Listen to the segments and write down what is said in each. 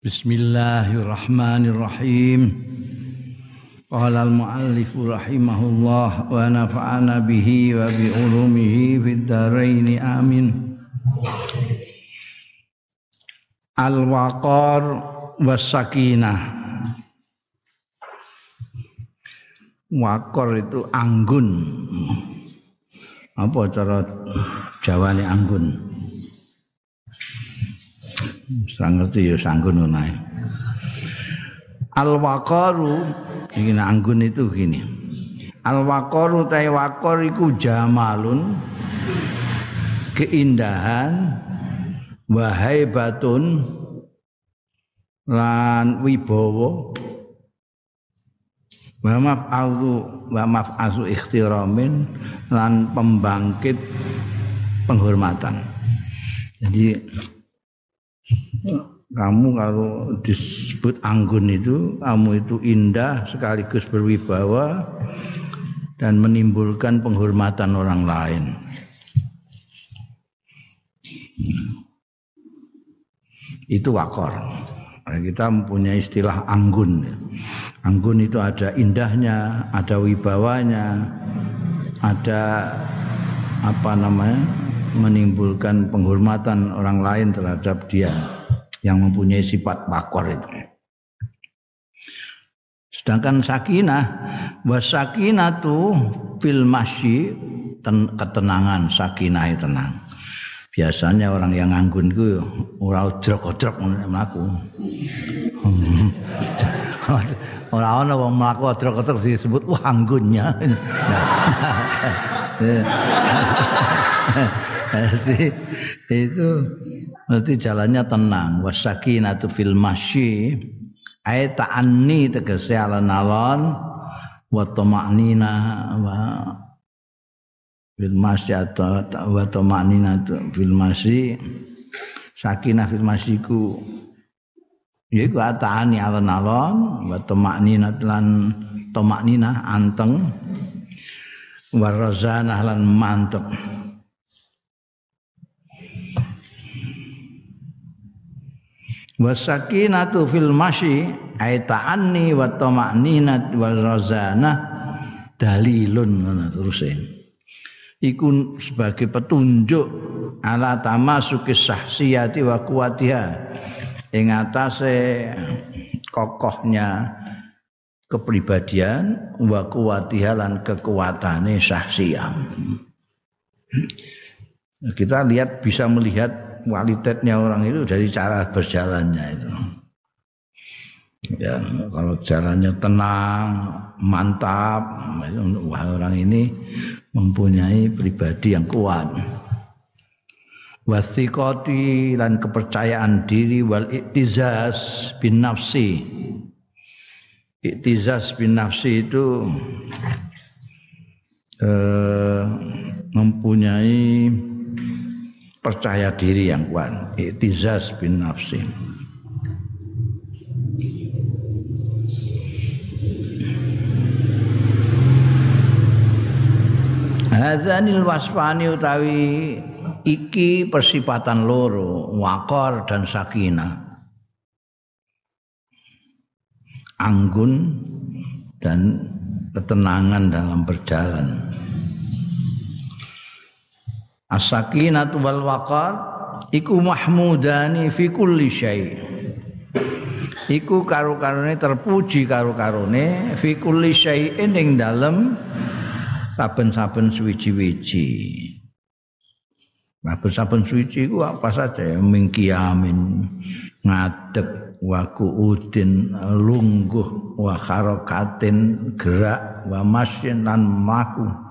Bismillahirrahmanirrahim. Qala al-muallif rahimahullah wa nafa'ana bihi wa bi ulumihi fid dharain amin. Al-waqar was sakinah. Wakor itu anggun. Apa cara Jawane anggun? Serang ngerti ya sanggun ngono Al waqaru anggun itu gini. Al waqaru ta iku jamalun keindahan wahai batun lan wibawa wa maf'alu wa maf'asu ikhtiramin lan pembangkit penghormatan. Jadi kamu kalau disebut anggun itu kamu itu indah sekaligus berwibawa dan menimbulkan penghormatan orang lain. Itu wakor. Kita mempunyai istilah anggun. Anggun itu ada indahnya, ada wibawanya, ada apa namanya menimbulkan penghormatan orang lain terhadap dia yang mempunyai sifat bakor itu. Sedangkan sakinah sakinah tu fil masyi ten, ketenangan sakinah itu tenang. Biasanya orang yang anggun itu ora odrok-odrok mlaku. Ora ana wong mlaku odrok-odrok disebut wah anggunnya. Jadi itu berarti jalannya tenang. Wasakinatu fil masyi. Ay ta'anni tegese alon-alon. Wa tama'nina wa fil masyi atau wa tama'nina fil masyi. Sakinah fil masyiku. Yaiku ata'ani alon-alon. Wa tama'nina lan tama'nina anteng. Warazanah lan mantep wasakinatu fil masyi ay ta'anni wa tama'ninat wal razana dalilun terus iku sebagai petunjuk ala tamasuki sahsiyati wa kuwatiha ing atase kokohnya kepribadian wa kuwatiha lan kekuatane sahsiyah. Kita lihat bisa melihat kualitasnya orang itu dari cara berjalannya itu. Ya, kalau jalannya tenang, mantap, wah orang ini mempunyai pribadi yang kuat. Wasikoti dan kepercayaan diri wal iktizaz bin nafsi. Iktizaz bin nafsi itu eh, mempunyai percaya diri yang kuat. Iktizaz bin nafsi. Hadzanil wasfani utawi iki persifatan loro wakor dan sakinah anggun dan ketenangan dalam berjalan As-sakinatu wal waqar iku mahmudani fi kulli syai. Iku karo-karone terpuji karo-karone fi kulli syai'in ing dalem saben-saben suwiji-wiji. Saben-saben suwiji iku apa saja ya mingkiamin ngadeg wa kuudin lungguh wa harokatin gerak wa masyin lan maku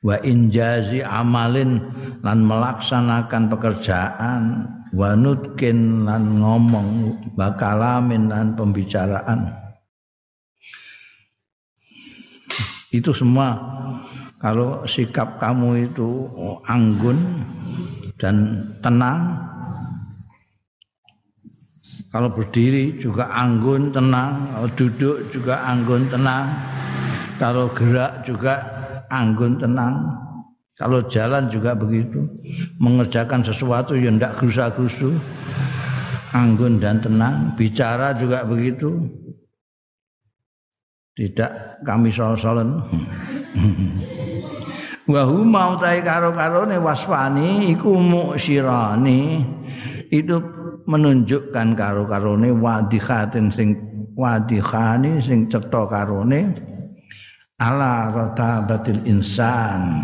wa injazi amalin lan melaksanakan pekerjaan. Wa nutkin lan ngomong bakalamin lan pembicaraan. Itu semua kalau sikap kamu itu anggun dan tenang. Kalau berdiri juga anggun tenang. Kalau duduk juga anggun tenang. Kalau gerak juga anggun tenang. Kalau jalan juga begitu, mengerjakan sesuatu yang tidak gerusa-gerusu. anggun dan tenang, bicara juga begitu. Tidak kami sol-solen. Wa huma utai karo-karone wasfani iku muksirani. Itu menunjukkan karo-karone wadihatin sing wadihani sing cetha karone ala ratabatil insan.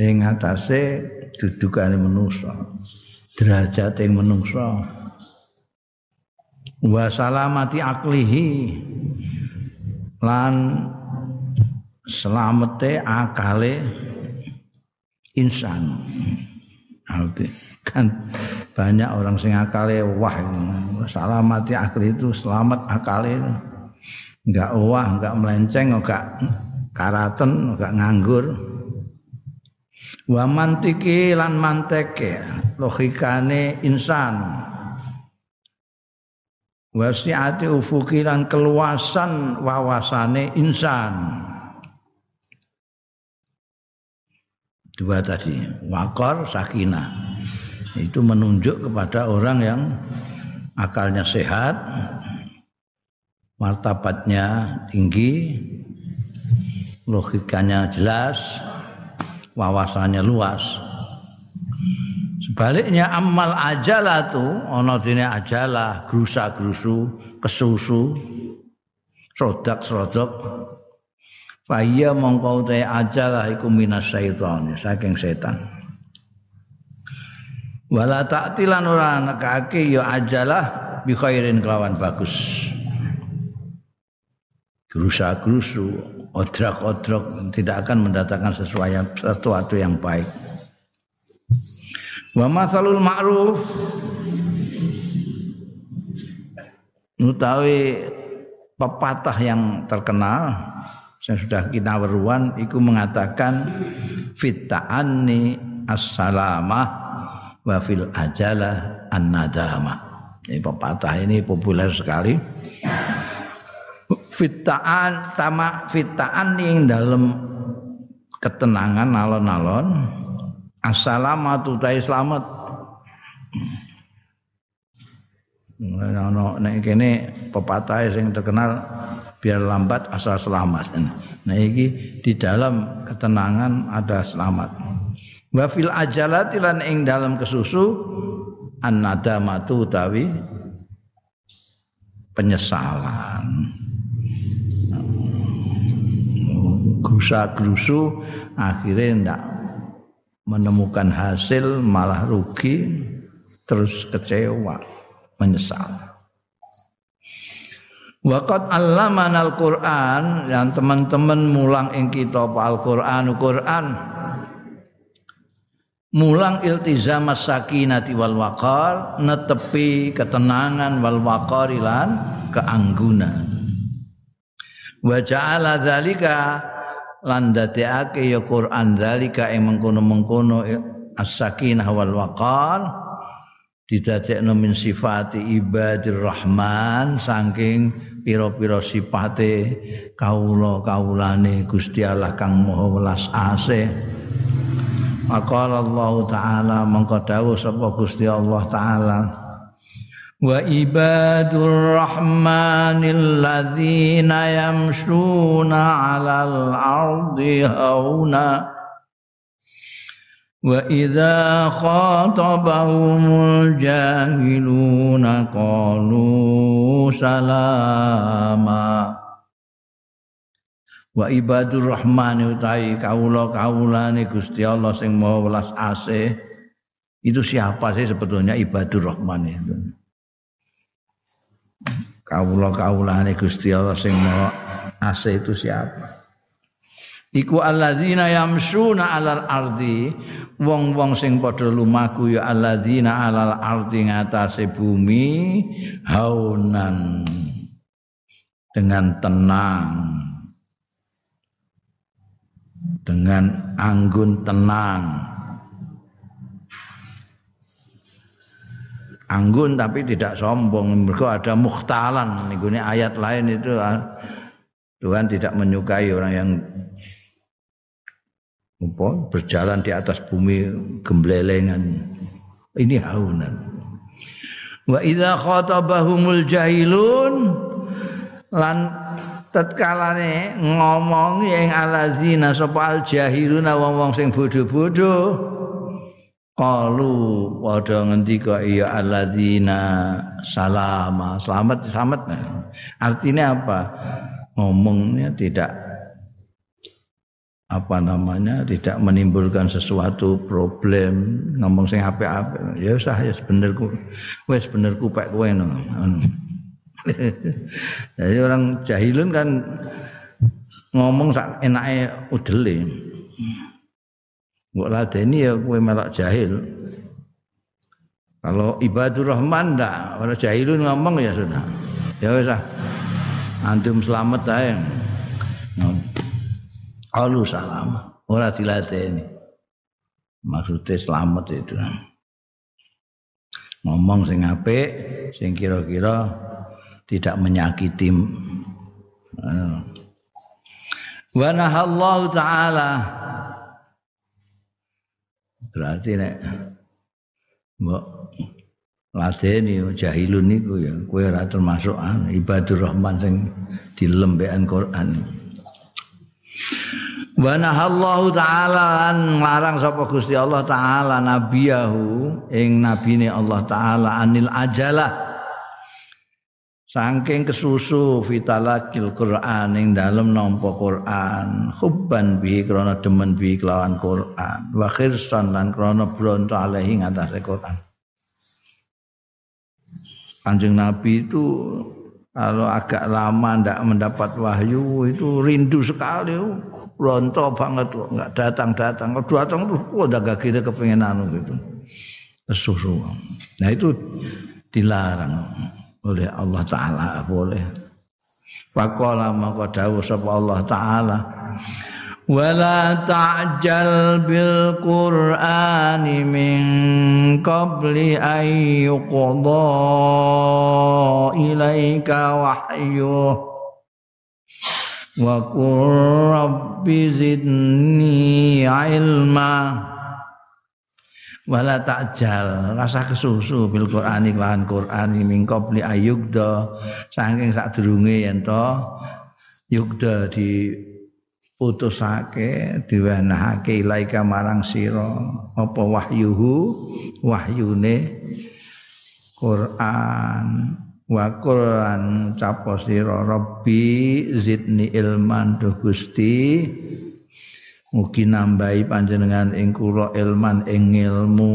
Ing atase dudukane manusa derajat ing manusa wa salamati aklihi. Lan selamete akale insan. Kan banyak orang sing akale wah salamati akli itu selamat akale. Enggak wah enggak melenceng enggak karaten enggak nganggur. Wa mantiki lan manteke logikane insan. Wasiati ufuki lan keluasan wawasane insan. Dua tadi wakor sakinah. Itu menunjuk kepada orang yang akalnya sehat martabatnya tinggi logikanya jelas wawasannya luas sebaliknya amal ajalah tuh ono dene ajalah grusa grusu kesusu sodak srodok Faya mongkau te ajalah iku minas syaitan saking setan. Wala ta'tilan ora nekake ya ajalah bi khairin kelawan bagus. Gerusa-gerusu, odrak-odrak tidak akan mendatangkan sesuatu, sesuatu yang baik. Wa masalul ma'ruf utawi pepatah yang terkenal yang sudah kita weruan iku mengatakan fitta'anni as-salamah wa fil ajalah an-nadamah. Ini pepatah ini populer sekali. Fitta'an tama fitta'an yang dalam ketenangan alon-alon assalamatu tai selamat. Ono nek kene pepatah sing terkenal biar lambat asal selamat. Nah ini di dalam ketenangan ada selamat. Wa fil ajalati lan ing dalam kesusu an nadamatu utawi penyesalan. Grusa grusu akhirnya ndak menemukan hasil malah rugi terus kecewa menyesal. Waqat allaman al-Qur'an yang teman-teman mulang ing kita Al-Qur'an Qur'an mulang iltizam sakinati wal waqar netepi ketenangan wal waqar lan keanggunan wa ja'ala dzalika lan dadekake ya Qur'an dzalika ing mengkono-mengkono as-sakinah wal waqar didadekno min sifati ibadir rahman saking pira-pira sifate kawula-kawulane Gusti Allah kang Maha Welas Asih. Maqala Allah Ta'ala mengko dawuh sapa Gusti Allah Ta'ala Wa ibadur rahmanil ladzina yamshuna 'alal ardi hauna وإذا خاطبهم الجاهلون قالوا سلاما wa ibadur rahmani utai kaula kaulane Gusti Allah sing maha welas asih itu siapa sih sebetulnya ibadur rahman itu kaula kaulane Gusti Allah sing maha asih itu siapa? Iku alladzina yamsuna alal ardi wong-wong sing padha lumaku ya alladzina alal ardi ngatasé bumi haunan dengan tenang. Dengan anggun tenang anggun tapi tidak sombong. Mereka ada mukhtalan. Ini ayat lain itu Tuhan tidak menyukai orang yang berjalan di atas bumi gemblelengan. Ini haunan. Wa idza khatabahumul jahilun lan tatkalane ngomong ing alazina sapa al jahiluna wong-wong sing bodho-bodho qalu padha ngendika iya alladzina salama. Selamat selamat. Artinya apa? Ngomongnya tidak apa namanya tidak menimbulkan sesuatu problem. Ngomong sing apik-apik. Ya usah ya bener ku wis bener kupek jadi orang jahilun kan ngomong sak enake udele mbok ladeni ya kowe melok jahil kalau ibadur rahman ndak orang jahilun ngomong ya sudah ya wis antum selamat ae Alu salam. Ora dilateni. Maksudnya selamat itu. Ngomong sing apik, sing kira-kira tidak menyakiti. Wa nahallahu taala. Berarti nek mbok ladeni jahilun niku ya kowe ora termasuk ibadur rahman sing dilembekan Quran. Wa nahallahu ta'ala lan nglarang sapa Gusti Allah taala nabiyahu ing nabine Allah taala anil ajalah Saking kesusu fitalakil Quran ing dalem nampa Quran. Hubban bi krana demen bi kelawan Quran. Wa khirsan lan krana bronto alaihi ngatasé Quran. Kanjeng Nabi itu kalau agak lama ndak mendapat wahyu itu rindu sekali. Ronto banget kok nggak datang datang kalau datang tuh kok udah gak kira kepengen anu gitu. Susu nah itu dilarang oleh Allah Taala boleh. Pakola maka dawuh sapa Allah Taala wala ta'jal bil qur'ani min qabli an yuqda ilaika wahyuh. Wa qur rabbi zidni ilma wala ta'jal rasa kesusu bil Qur'ani lan Qur'ani min qabli ayugda saking sadurunge yen to yugda di putusake diwenehake ilaika marang sira. Apa wahyuhu? Wahyune Quran. Wa Quran capo sira? Rabbi zidni ilman duh Gusti mugi nambahi panjenengan ing kula ilman ing ilmu.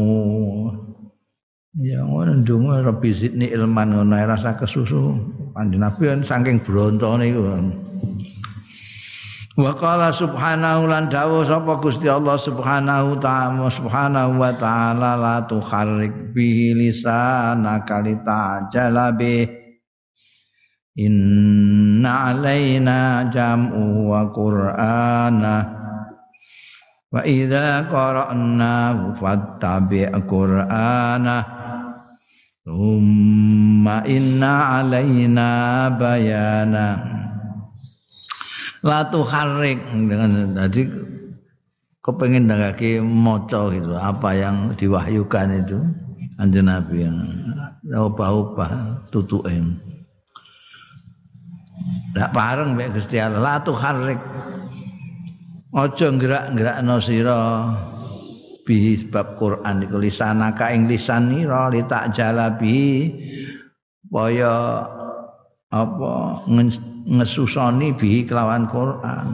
Ya ngono ndonga rabbi zidni ilman ngono rasa kesusu. Panjenengan saking brontone iku. Wa qala subhanahu lan dawuh sapa Gusti Allah subhanahu ta'ala subhanahu wa ta'ala la tukharrik bihi lisanaka litajala bih. Inna alaina jam'u wa qur'ana Wa idza qara'nahu fattabi' qur'ana. Thumma inna alaina bayana. Latu harik dengan tadi kepengen dagaki moco gitu apa yang diwahyukan itu. Anjing nabi yang ubah-ubah tutuin tidak pareng mbek Gusti Allah. Latu harik ojo gerak-gerak sira bi sebab Quran iku lisanaka ing lisan nira li tak jalabi kaya apa ngesusoni bihi kelawan Quran.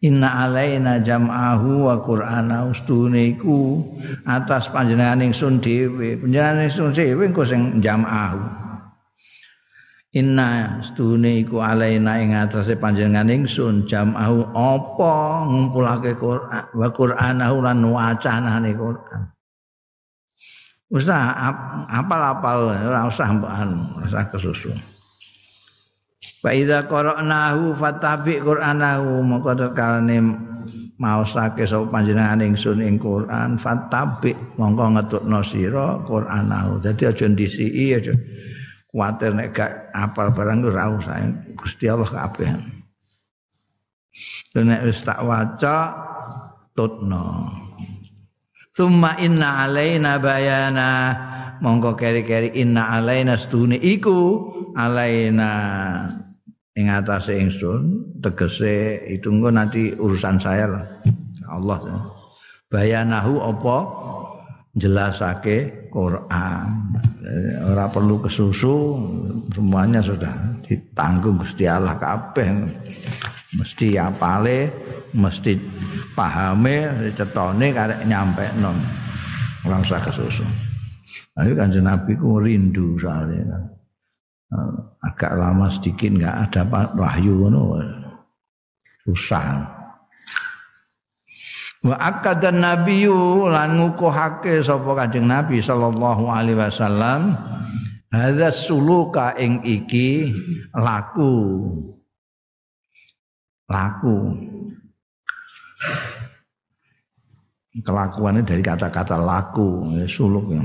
Inna alaina jam'ahu wa qur'ana ustune iku atas panjenengan ingsun dhewe. Panjenengan ingsun dhewe engko sing jam'ahu. Inna stune iku alaina ing atase panjenengan ingsun jam'ahu apa ngumpulake Quran wa qur'anahu lan wacanane Quran. Usah apal-apal ora usah mbok anu, usah kesusu. Fa iza qara'nahu fatabi Qur'anahu maka tekalane maosake sapa panjenengan ingsun ing Quran fatabi mongko ngetutno sira Qur'anahu. Dadi aja ndisiki aja kuwatir nek gak apal barang ora usah. Gusti Allah kabeh. Nek wis tak waca tutno. Summa inna alaina bayana. Mongko keri-keri inna alaina stune iku. Alaina ing atase ingsun tegese itu engko nanti urusan saya lah. Allah bayanahu apa? Jelasake Quran. Ora perlu kesusu semuanya sudah ditanggung Gusti Allah kabeh. Mesti apale mesti pahame cetone karek nyampe non ora usah kesusu. Ayo kanjeng Nabi ku rindu soalnya. Kan. Agak lama sedikit nggak ada wahyu ngono. Susah wa akadan nabiyyu lan ngukuhake sapa kanjeng nabi sallallahu alaihi wasallam hadza suluka ing iki laku. Laku. Kelakuannya dari kata-kata laku suluk ya.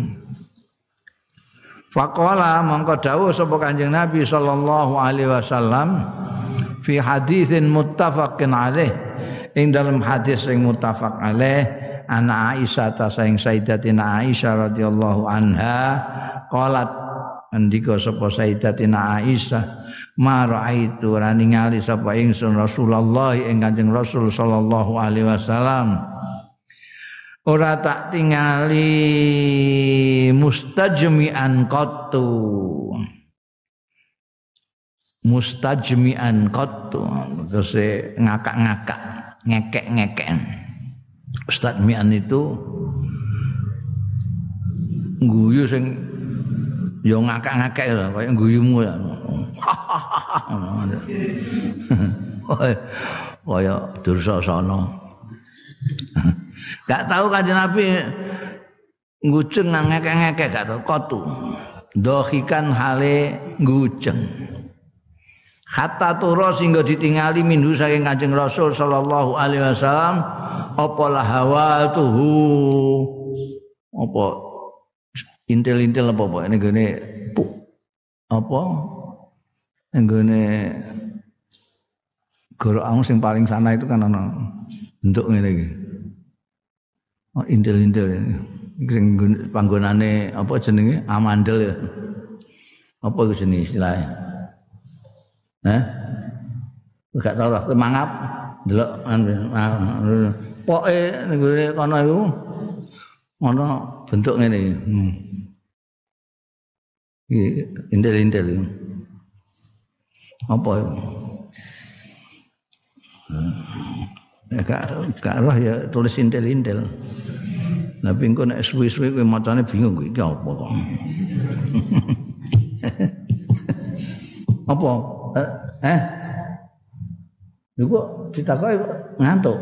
Faqala mongko dawuh sapa Kanjeng Nabi sallallahu alaihi wasallam fi hadisin muttafaqin alaih ing dalam hadis sing muttafaq alaih ana Aisyah ta saing Sayyidatina Aisyah radhiyallahu anha qalat andika sapa Sayyidatina Aisyah ma raaitu ora ningali sapa ingsun Rasulullah ing Kanjeng Rasul sallallahu alaihi wasallam. Ora tak tingali mustajmi'an qattu. Mustajmi'an qattu. Terus ngakak-ngakak ngekek-ngekek mustajmi'an itu guyu sing yo ngakak-ngakek lho kaya guyumu ya kaya dursasana Gak tahu kanjeng Nabi nguceng ngekek-ngekek gak tahu kotu. Dohikan hale nguceng. Hatta turu sehingga ditingali minhu saking Kanjeng Rasul sallallahu alaihi wasallam apa hawa tuhu apa intil-intil apa apa ini gini apa gini guru sing paling sana itu kan ana bentuk ngene iki Oh, indel-indel. Sing panggonane apa jenenge? Amandel ya. Apa itu jenis istilahnya? Hah? Enggak tahu lah, mangap delok poke ning kono iku ana bentuk ngene iki. Hmm. Indel-indel. Apa itu? Ya, gak, gak roh ya tulis intel-intel. Tapi engko nek suwi-suwi kowe macane bingung iki apa kok. apa? Eh? eh? Lho kok ditakoki ngantuk.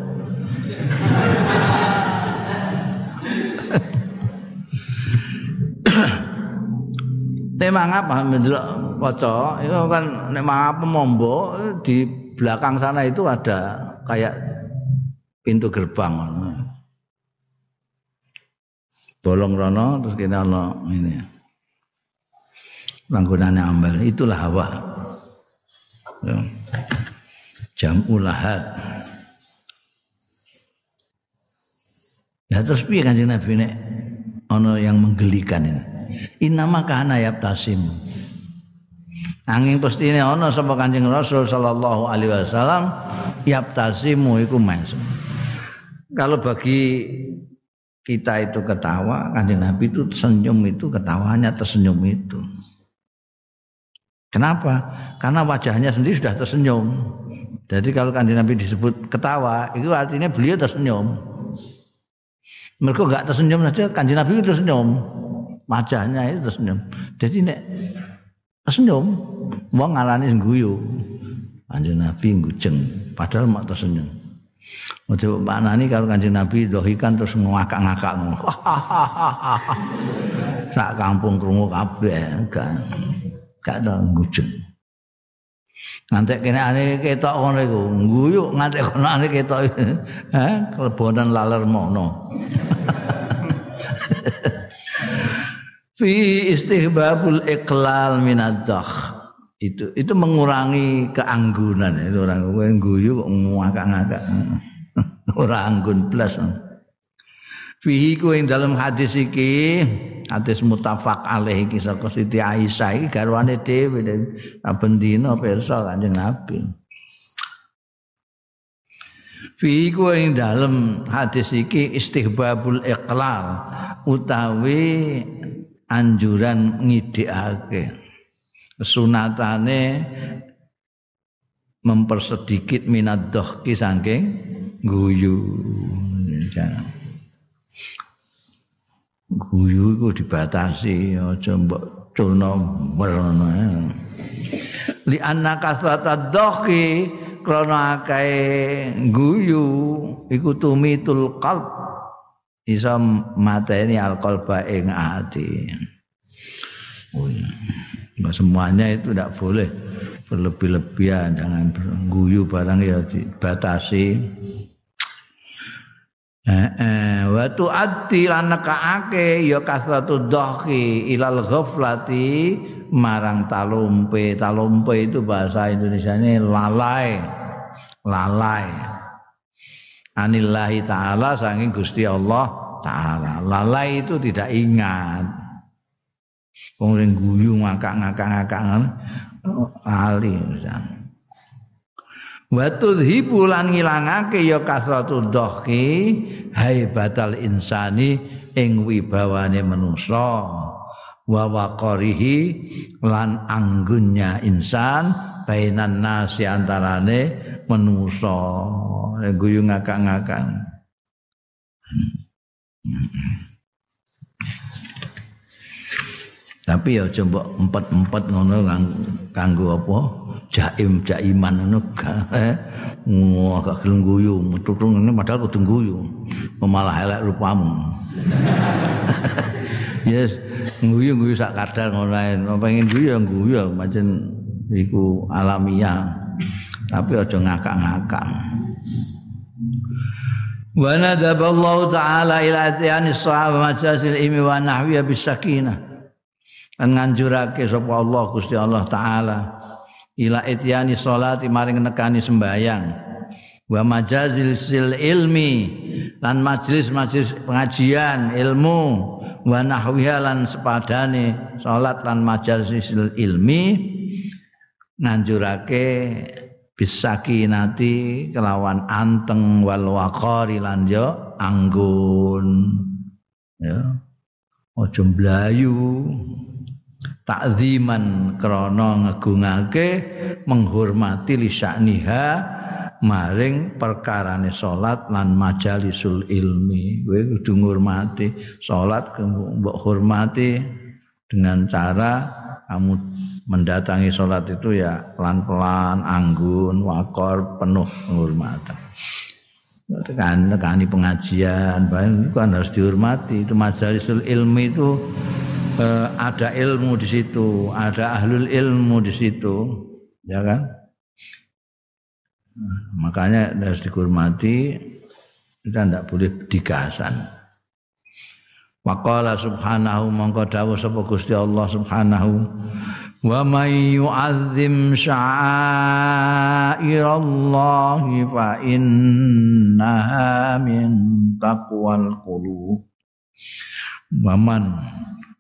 Tema apa mendelok kaca itu kan nek mangapa mombo di belakang sana itu ada kayak pintu gerbang bolong rono terus kita ono ini panggonane ambal itulah hawa. Jam ulahat. Ya terus piye kanjeng Nabi nek ono yang menggelikan ini? Inama kana yaptasim Angin pasti ini ono sapa Kanjeng Rasul sallallahu alaihi wasallam yaptasimu iku mes kalau bagi kita itu ketawa, kanjeng Nabi itu senyum itu ketawanya tersenyum itu. Kenapa? Karena wajahnya sendiri sudah tersenyum. Jadi kalau kanjeng Nabi disebut ketawa, itu artinya beliau tersenyum. Mereka enggak tersenyum saja, kanjeng Nabi itu tersenyum. Wajahnya itu tersenyum. Jadi nek tersenyum, wong ngalani guyu. Kanjeng Nabi ngujeng, padahal mak tersenyum. Ojo maknani kalau Kanjeng Nabi dohikan terus ngakak-ngakak. Sak kampung krungu kabeh kan. Gak ada ngujeng. Ngantek kene ane ketok ngono iku. Guyu ngantek kono ane ketok. Kelebonan laler mono. Fi istihbabul iqlal minadzakh. Itu itu mengurangi keanggunan itu orang kowe guyu kok ngakak-ngakak. ora anggun blas fihi ku ing dalam hadis iki hadis mutafak alaih iki saka Siti Aisyah iki garwane dhewe saben dina pirsa Kanjeng Nabi. Fi ku ing dalem hadis iki istihbabul iqlal utawi anjuran ngidikake. Sunatane mempersedikit minat dohki saking guyu. Jangan guyu iku dibatasi aja mbok culno merono li anna kasrata dohki krana akeh guyu iku tumitul qalb. Iso mateni alqalba ing ati. Oh ya semuanya itu tidak boleh berlebih-lebihan. Jangan guyu barang ya dibatasi eh, eh, wa tu'addi lanakaake ya kasratu dhahki ilal ghaflati marang talumpe talumpe itu bahasa Indonesia ini lalai. Lalai. Anillahi ta'ala saking Gusti Allah ta'ala. Lalai itu tidak ingat. Wong guyu ngakak-ngakak-ngakak ali wa tudhibu lan ngilangake ya kasratu dhahki haibatal insani ing wibawane manusa wa waqarihi lan anggunnya insan bainan nasi antarane manusa guyu ngakak-ngakak tapi ya coba empat-empat ngono kanggo apa? Jaim jaiman ngono eh? Wah gak gelem guyu metutung ini padahal kudu guyu. Malah elek rupamu. Yes guyu guyu sak kadar ngono ae. Pengen guyu ya guyu macam iku alamiah. Tapi aja ngakak-ngakak. Wa nadaballahu ta'ala ila atiyani sahaba majasil imi wa nahwiya bisakinah nganjurake sapa Allah Gusti Allah taala ila ityani salati maring nekani sembayang wa majazil sil ilmi lan majelis-majelis pengajian ilmu wa nahwiha lan sepadane salat lan majalis ilmi nganjurake bisakinati kelawan anteng wal waqari lan yo anggun. Ya aja mlayu takziman krana ngegungake menghormati lisaniha maring perkarane salat lan majalisul ilmi. Kowe kudu ngurmati salat mbok hormati. Dengan cara kamu mendatangi salat itu ya pelan-pelan anggun wakor penuh penghormatan. Tekan tekani pengajian itu kan harus dihormati. Itu majalisul ilmi itu eh, ada ilmu di situ, ada ahlul ilmu di situ, ya kan? Nah, makanya harus dihormati, kita tidak boleh digasan. Waqala subhanahu mongko dawuh sapa Gusti Allah subhanahu wa may yu'azzim sya'airallahi fa innaha min taqwal qulub. Waman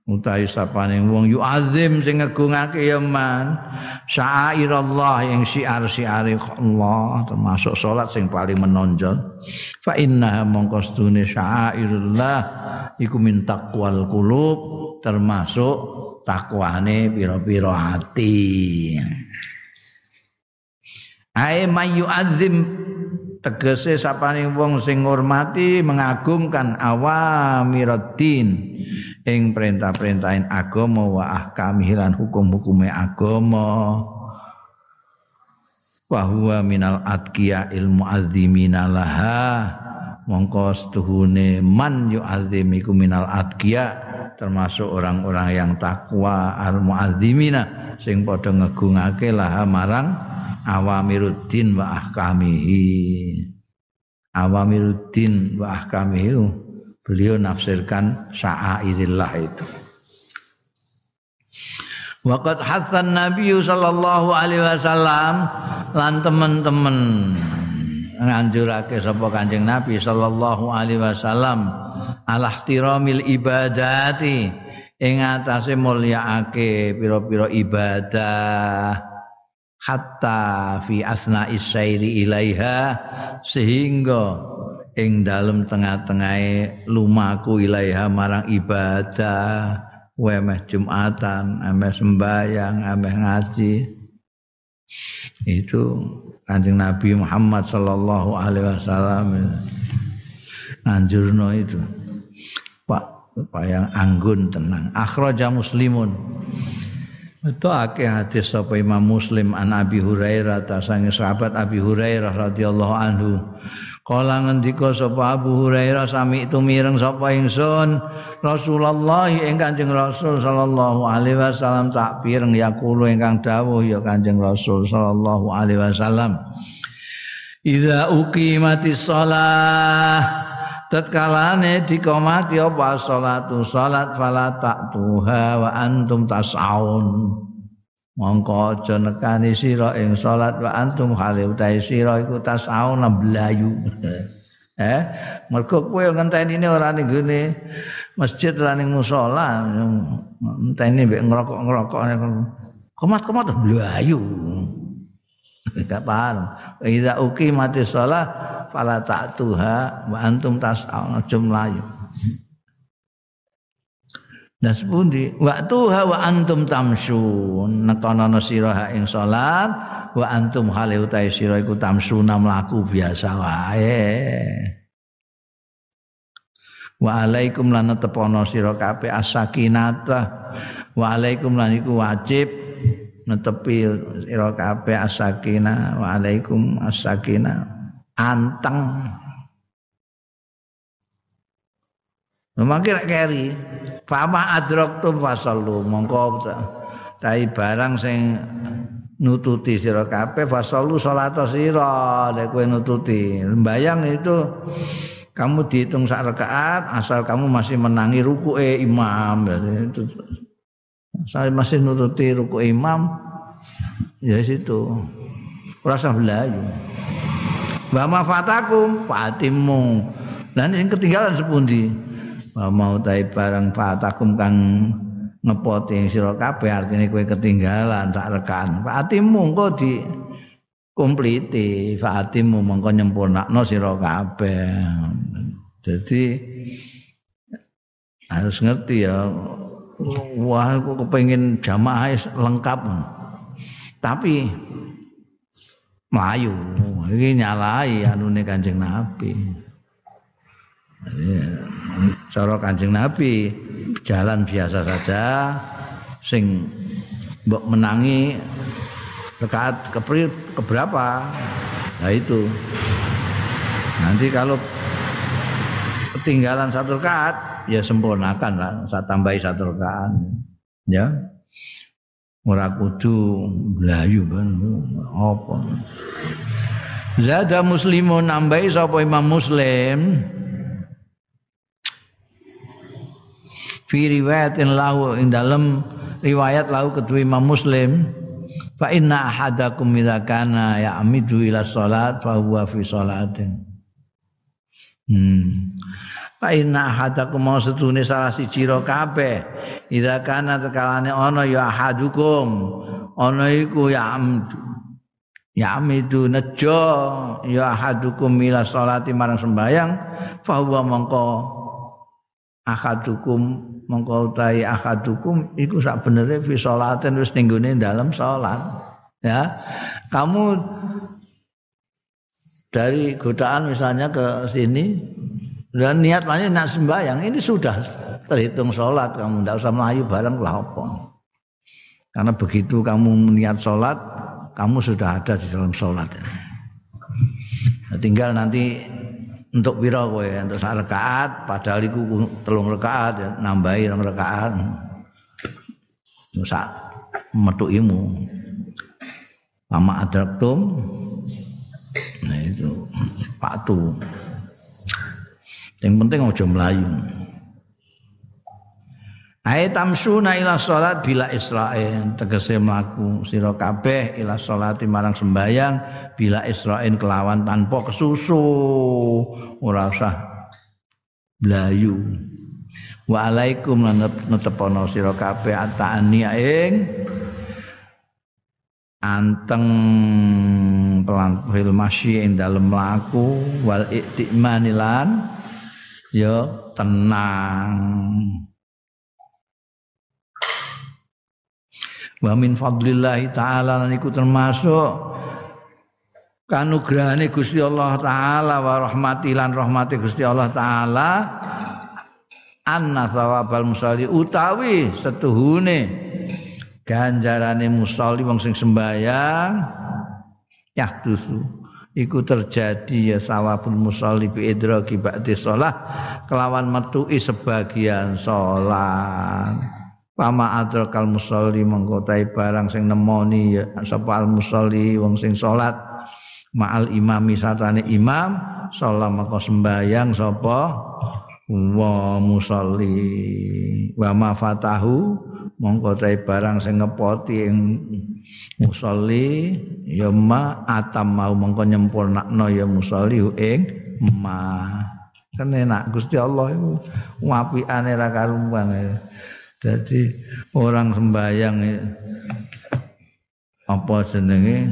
utawi sapane wong yu azim sing ngegungake ya man. Syairallah yang syiar-syiar Allah termasuk salat sing paling menonjol. Fa inna mongko stune syairullah iku min taqwal qulub termasuk takwane pira-pira ati. Ae mayu azim tegese sapane wong sing ngurmati mengagungkan awamiraddin ing perintah-perintahin agama wa ahkamihilan hukum-hukume agama. Wa minal atqiya ilmu azimina laha. Mongko setuhune man yu'azzim iku minal atqiya termasuk orang-orang yang takwa al muazzimina sing padha ngegungake laha marang awamiruddin wa ahkamihi. Awamiruddin wa ahkamihi beliau nafsirkan sya'airillah itu. Waqat hasan Nabi sallallahu alaihi wasallam lan teman-teman nganjurake sapa Kanjeng Nabi sallallahu alaihi wasallam alahtiramil ibadati. Ing atase mulyaake pira-pira ibadah. Hatta fi asna isairi ilaiha. Sehingga ing dalem tengah-tengahe lumaku ilaiha marang ibadah. Wemeh jumatan ameh sembayang ameh ngaji. Itu kanjeng Nabi Muhammad sallallahu alaihi wasallam. Anjurno itu supaya anggun tenang. Akhraja muslimun. Itu akeh hadis sapa Imam Muslim an Abi Hurairah ta sahabat Abi Hurairah radhiyallahu anhu. Kala ngendika sapa Abu Hurairah sami itu mireng sapa ingsun Rasulullah ing Kanjeng Rasul sallallahu alaihi wasallam tak pireng yaqulu ingkang dawuh ya Kanjeng Rasul sallallahu alaihi wasallam Idza uqimatis shalah tatkalane dikomati apa salatu salat fala tuha wa antum tas'aun. Mongko aja nekani sira ing salat wa antum hale utahe sira iku tasau nablayu eh mergo kowe ngenteni ini ora ning gone masjid ora ning musala ngenteni mbek ngerokok-ngerokok komat-komat blayu gak paham. Idza uqimati shalah fala ta'tuha wa antum tasau aja mlayu Das pundi waktu wa antum tamsun nekono sira ing salat wa antum hale utahe sira iku tamsuna mlaku biasa wae. Wa alaikum lan tepono sira kabeh asakinata wa alaikum lan iku wajib netepi sira kabeh asakina wa alaikum asakina anteng Memakai keri, fama adraktum fasallu mongko tai barang sing nututi sira kabeh fasallu salat sira nek kowe nututi. Mbayang itu kamu dihitung sak rakaat asal kamu masih menangi rukuke imam. Itu saya masih nututi ruku imam ya situ. Rasa belayu. Wa fatakum fatimu. Lan sing ketinggalan sepundi? mau tai barang fatakum kang ngepoti sira kabeh artine kowe ketinggalan sak rekan fatimu engko di kompliti fatimu mongko nyempurnakno sira kabeh jadi harus ngerti ya wah aku kepengin jamaah lengkap. Tapi melayu ini nyalai anune kanjeng nabi. Cara Kanjeng Nabi jalan biasa saja sing mbok menangi rakaat ke keberapa? Nah itu. Nanti kalau ketinggalan satu rakaat ya sempurnakan lah saya tambahi satu rakaat ya. Ora kudu blayu apa? Zada muslimun nambahi sapa Imam Muslim? Fi riwayatin lahu ing dalam riwayat lahu kedua Imam Muslim. Fa inna ahadakum idza kana ya'midu ila salat fa huwa fi salatin hmm fa inna ahadakum mau setune salah siji ro kabeh. Idza kana tekalane ana ya ahadukum. Ana iku ya amdu. Ya amidu nejo ya ahadukum ila salati marang sembayang. Fa huwa mongko ahadukum mongko utahi akadukum iku sak benere fi sholatin wis ning dalam salat ya kamu dari godaan misalnya ke sini dan niat lainnya nak sembahyang ini sudah terhitung sholat. Kamu tidak usah melayu bareng lah apa? Karena begitu kamu niat sholat kamu sudah ada di dalam sholat. Nah, tinggal nanti untuk pira kowe? Untuk sak rakaat padahal iku telung rakaat ya, nambahi rong rakaat sak metukimu ama adraktum nah itu patu yang penting ojo melayu. Ai tamsuna ila salat bila Israel tegese mlaku sira kabeh ila salati marang sembayang bila Israel kelawan tanpa kesusu. Ora usah blayu wa alaikum lan netepono sira kabeh ing anteng pelan fil masyi ing dalem mlaku. Wal iktimanilan ya tenang. Wa min fadlillahi taala lan iku termasuk kanugrahane Gusti Allah taala wa rahmati lan rahmati Gusti Allah taala anna thawabal musalli utawi setuhune ganjarane musalli wong sing sembayang yahdusu iku terjadi ya sawabul musalli bi idraki ba'di shalah kelawan metuki sebagian salat pama adrakal musalli mengkotai barang sing nemoni ya sapa al musalli wong sing salat ma'al imami satane imam salat maka sembayang sapa wa musalli wa fatahu mongko barang sing ngepoti ing musalli ya ma atam mau mongko nyempurnakno ya musalli ing ma. Kan enak Gusti Allah itu wapiane ra karuan jadi orang sembayang apa jenenge?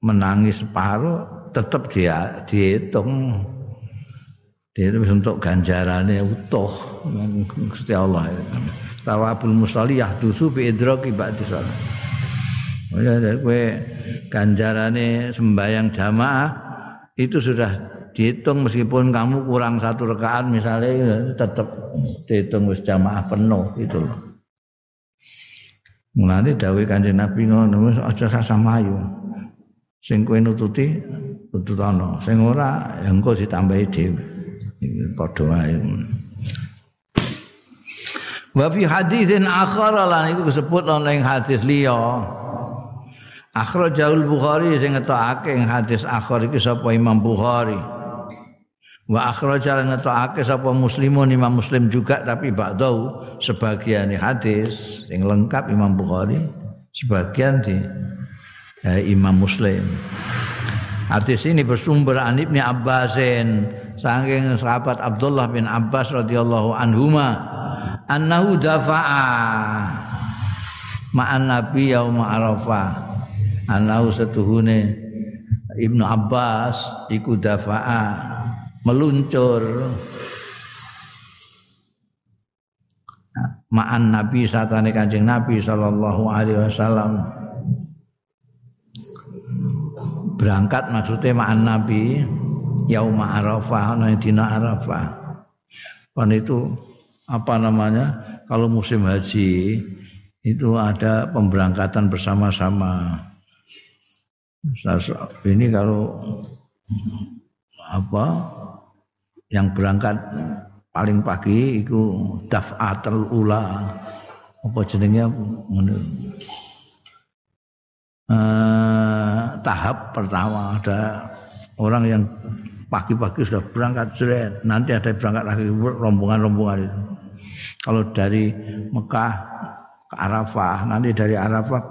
Menangis separuh tetap dia dihitung itu untuk ganjarannya utuh. Gusti Allah tawabul musalli yahdusu bi idraki ba'di salat. Ya kowe ganjarane sembahyang jamaah itu sudah dihitung meskipun kamu kurang satu rekaan misalnya tetap dihitung wis jamaah penuh itu loh. Mulane dawuh Kanjeng Nabi ngono aja sasamayu. Sing kowe nututi nututono, sing ora ya engko ditambahi dhewe. Padha wae Wa fi haditsin akhar lan iku disebut ana ing hadis liya. Akhrajaul Bukhari sing ngetokake ing hadis akhir iki sapa Imam Bukhari. Wa akhraja lan ngetokake sapa Muslimun Imam Muslim juga tapi ba'dau sebagian hadis sing lengkap Imam Bukhari sebagian di eh, Imam Muslim. Hadis ini bersumber an Ibnu Abbasin saking sahabat Abdullah bin Abbas radhiyallahu anhuma annahu dafa'a. Ma'an nabi yaum arafah. Annahu setuhune Ibnu Abbas iku dafa'a. Meluncur. Ma'an nabi satane kanjeng nabi sallallahu alaihi wasallam. Berangkat maksudnya ma'an nabi yauma arafah ana dina arafah. Kan itu apa namanya kalau musim haji itu ada pemberangkatan bersama-sama ini kalau apa yang berangkat paling pagi itu daf'atul ula apa jenengnya eh, tahap pertama ada orang yang pagi-pagi sudah berangkat seret. Nanti ada berangkat lagi rombongan-rombongan itu. Kalau dari Mekah ke Arafah, nanti dari Arafah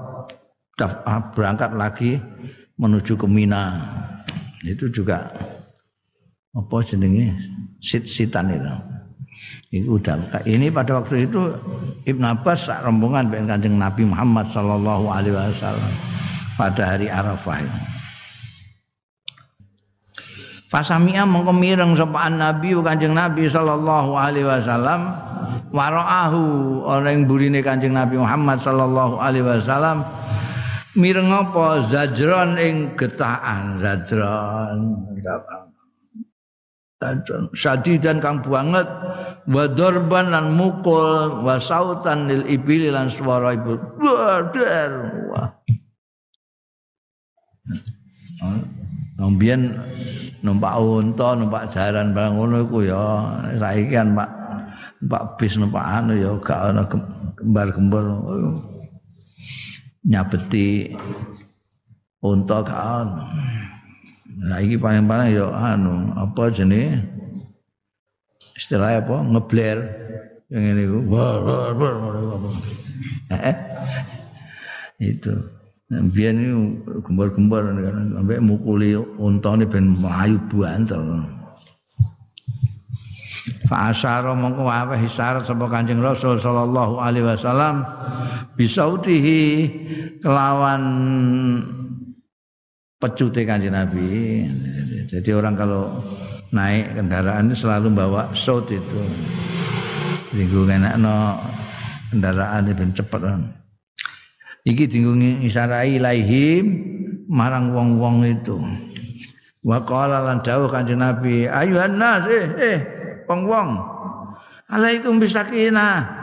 ah, berangkat lagi menuju ke Mina. Itu juga apa jenenge sit-sitan itu. Itu udah ini pada waktu itu Ibn Abbas rombongan dengan kanjeng Nabi Muhammad Sallallahu Alaihi Wasallam pada hari Arafah itu. Fasamia mongko mireng sapa Nabi Kanjeng Nabi sallallahu alaihi wasallam waraahu ana ing burine Kanjeng Nabi Muhammad sallallahu alaihi wasallam. Mireng apa? Zajron ing getahan zajron. Sadidan kang banget wa dorban lan mukul wa sautan lil ibil lan swara ibu. Dar wah. Mbien numpak unta, numpak jaran barang ngono iku ya. Saiki kan Pak numpak bis numpak anu ya gak ana kembar-kembar nyabeti. Unta gak ana. Nah iki paling-paling ya anu apa jenenge? Istilah apa? Ngebler. Yang ini itu. Biar ini gembar-gembar sampai mukuli unta ini ben melayu bantal. Fa asyara mongko wae isyarat sapa Kanjeng Rasul sallallahu alaihi wasallam bisautihi kelawan pecute Kanjeng Nabi jadi orang kalau naik kendaraan selalu bawa saut itu Dienggo no kendaraan itu cepet kan. Iki dienggo isarai laihim marang wong-wong itu. Wa qala lan dawuh Kanjeng Nabi, ayuhan nas eh eh wong-wong. Alaikum bisakinah.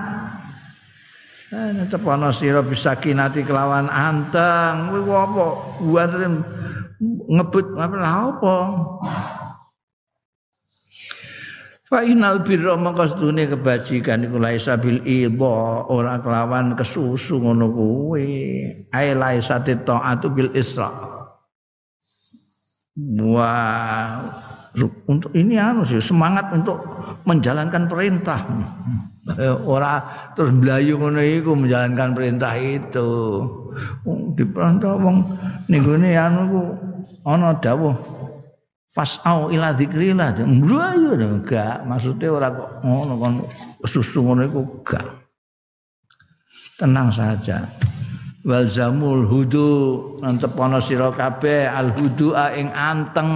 Eh tepono sira bisakinati kelawan anteng. Kuwi apa? Buat ngebut apa apa? Fa inal birra mangka sedune kebajikan iku laisa bil idha ora kelawan kesusu ngono kuwi. Ai laisa taatu bil isra. Wah, untuk ini anu sih semangat untuk menjalankan perintah. Ora terus mlayu ngono iku menjalankan perintah itu. Di perintah wong ning anu ku ana dawuh fasau ila dzikrillah mlayu enggak maksudnya ora kok ngono kon susu ngono iku gak tenang saja wal zamul hudu nantepono sira kabeh al hudu ing anteng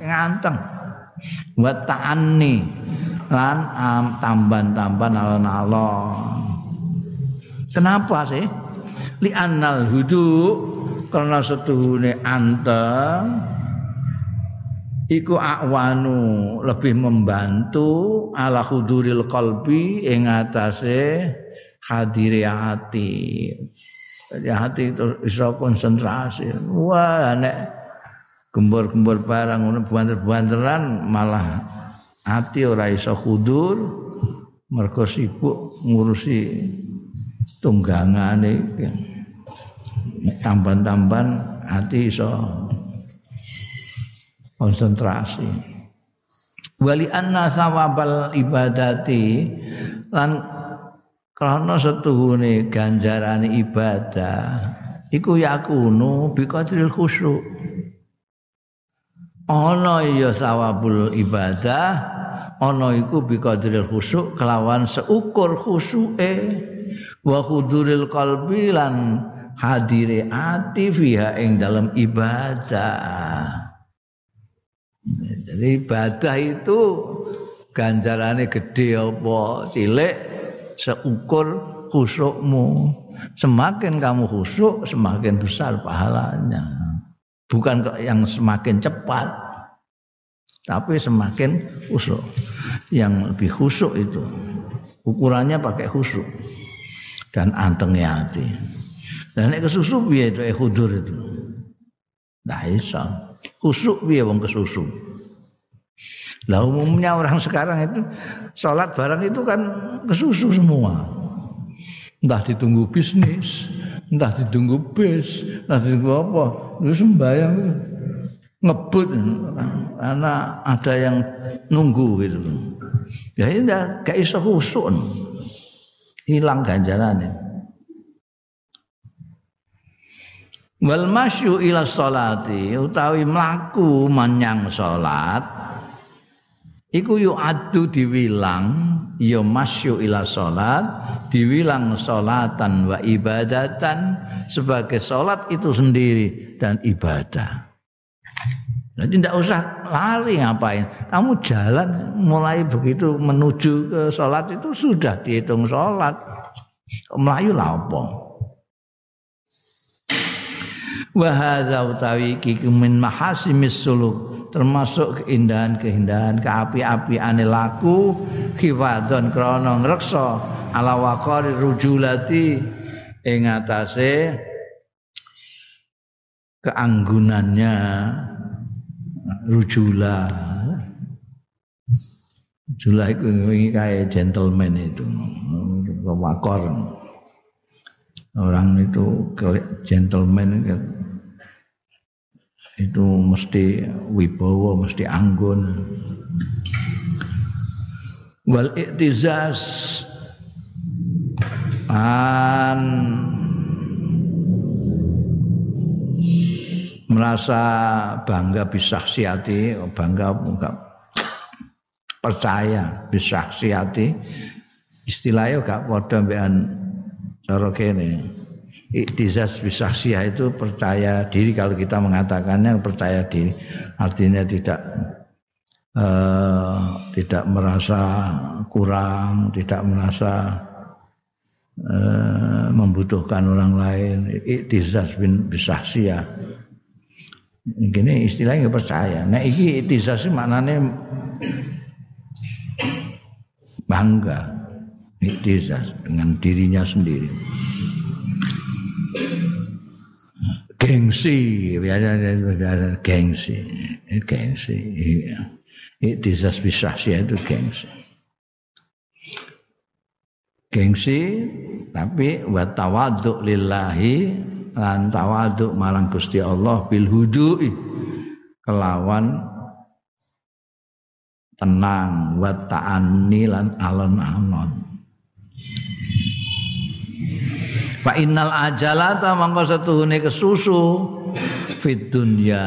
ing anteng. Wa ta'anni lan tamban-tamban alon-alon kenapa sih? Li annal hudu karena setuhune anteng iku akwanu lebih membantu ala huduril qalbi ing atase hadire hati. Jadi hati itu bisa konsentrasi. Wah, nek gembor-gembor barang ngono banter-banteran malah hati ora iso hudur mergo sibuk ngurusi tunggangane tamban-tamban hati iso konsentrasi wali anna sawabal ibadati lan karena setuhune ganjaran ibadah iku yakunu bi qadril khusyuk ana ya sawabul ibadah ana iku bi qadril khusyuk kelawan seukur khusyuke wa huduril qalbi lan hadire ati fiha ing dalam ibadah. Jadi ibadah itu ganjarannya gede apa cilik seukur khusukmu. Semakin kamu khusuk, semakin besar pahalanya. Bukan yang semakin cepat, tapi semakin khusuk. Yang lebih khusuk itu ukurannya pakai khusuk dan antengnya hati. Dan ini kesusu biar itu ekhudur itu. Nah, iso. Khusuk piye wong. Lah umumnya orang sekarang itu sholat barang itu kan kesusu semua. Entah ditunggu bisnis, entah ditunggu bis, entah ditunggu apa. Lu sembayang itu ngebut karena ada yang nunggu gitu. Ya ini gak iso khusuk. Hilang ganjarannya. wal masyu ila sholati utawi mlaku menyang salat iku yu adu diwilang ya masyu ila salat diwilang salatan wa ibadatan sebagai salat itu sendiri dan ibadah jadi tidak usah lari ngapain. Kamu jalan mulai begitu menuju ke sholat itu sudah dihitung sholat. Melayu lah? Wa hadza utawi iki min mahasimis suluk termasuk keindahan-keindahan keapi-apiane laku khifadzon krana ngreksa ala waqari rujulati ing atase keanggunannya rujula. Rujula itu kayak gentleman itu wakor orang itu gentleman itu mesti wibawa mesti anggun. Wal iktizaz an merasa bangga bisa siati bangga enggak percaya bisaksiati istilahnya gak padha mbekan cara kene iktizaz bisaksiyah itu percaya diri kalau kita mengatakannya percaya diri. Artinya tidak uh, tidak merasa kurang tidak merasa uh, membutuhkan orang lain. Iktizaz bin bisaksiyah ini istilahnya percaya. Nah ini iktizaz maknanya bangga. Iktizaz dengan dirinya sendiri gengsi biasanya biasa gengsi gengsi iya. iktizaz bisahsia itu gengsi. Gengsi tapi wa tawaduk lillahi lan tawaduk marang Gusti Allah bil hudui. Kelawan tenang wa ta'anni lan alon-alon Fa innal ajalata mangko setuhune kesusu fit dunya.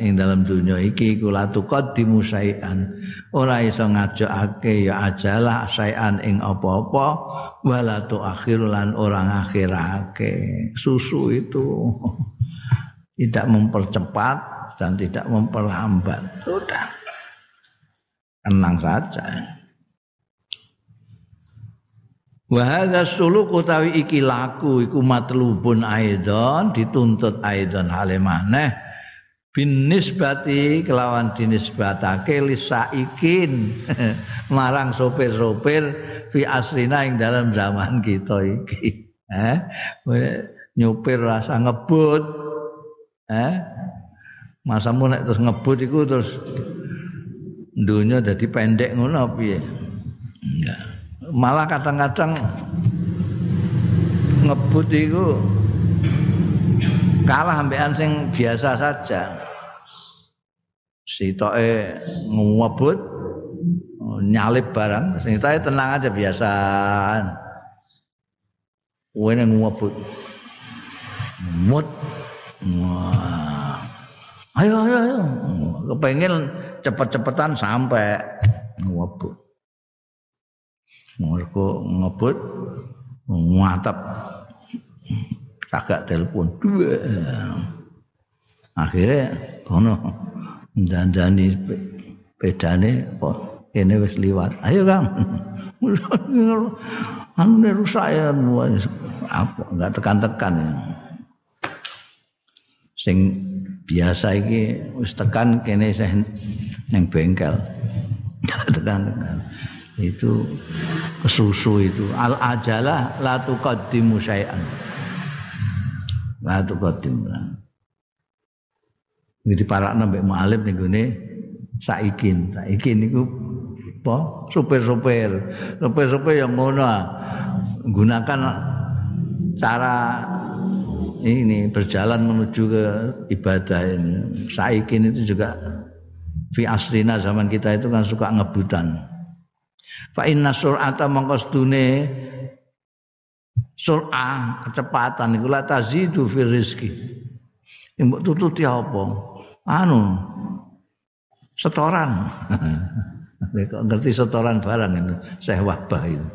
Ing dalam dunya iki iku la tuqaddimu syai'an. Ora iso ngajakake ya ajalah syai'an ing apa-apa wala tuakhir lan ora ngakhirake. Susu itu tidak mempercepat dan tidak memperlambat sudah. Tenang saja Wa hadza suluk utawi iki laku iku matlubun aidon dituntut aidon hale maneh. Bin nisbati kelawan dinisbatake lisaikin marang sopir-sopir fi asrina ing dalam zaman kita iki. Eh nyupir rasa ngebut. Eh masamu nek terus ngebut iku terus dunia jadi pendek ngono piye? Enggak malah kadang-kadang ngebut itu kalah ambekan sing biasa saja. Sitoke ngebut nyalip barang, sing tenang aja biasa. Wene ngebut. Mut. Wah. Ayo ayo ayo. Kepengen cepet-cepetan sampai ngebut. Mereka ngebut nguatap kagak telepon. Dua akhirnya kono janjani pedane kok ini wis liwat? Ayo kang. Anu rusak ya apa enggak tekan-tekan ya. Sing biasa iki wis tekan kene sing ning bengkel. Tekan-tekan itu kesusu itu. Al ajalah la tuqaddimu syai'an. La tuqaddim jadi para nabi mu'alif nih gini saikin. Saikin itu apa? Supir-supir. Supir-supir yang ngono gunakan cara ini berjalan menuju ke ibadah ini. Saikin itu juga fi asrina zaman kita itu kan suka ngebutan Fa inna sur'ata mongko sedune sur'ah kecepatan iku la tazidu fi rizki. Mbok tututi apa? Anu setoran. Kok ngerti setoran barang itu saya wabah itu.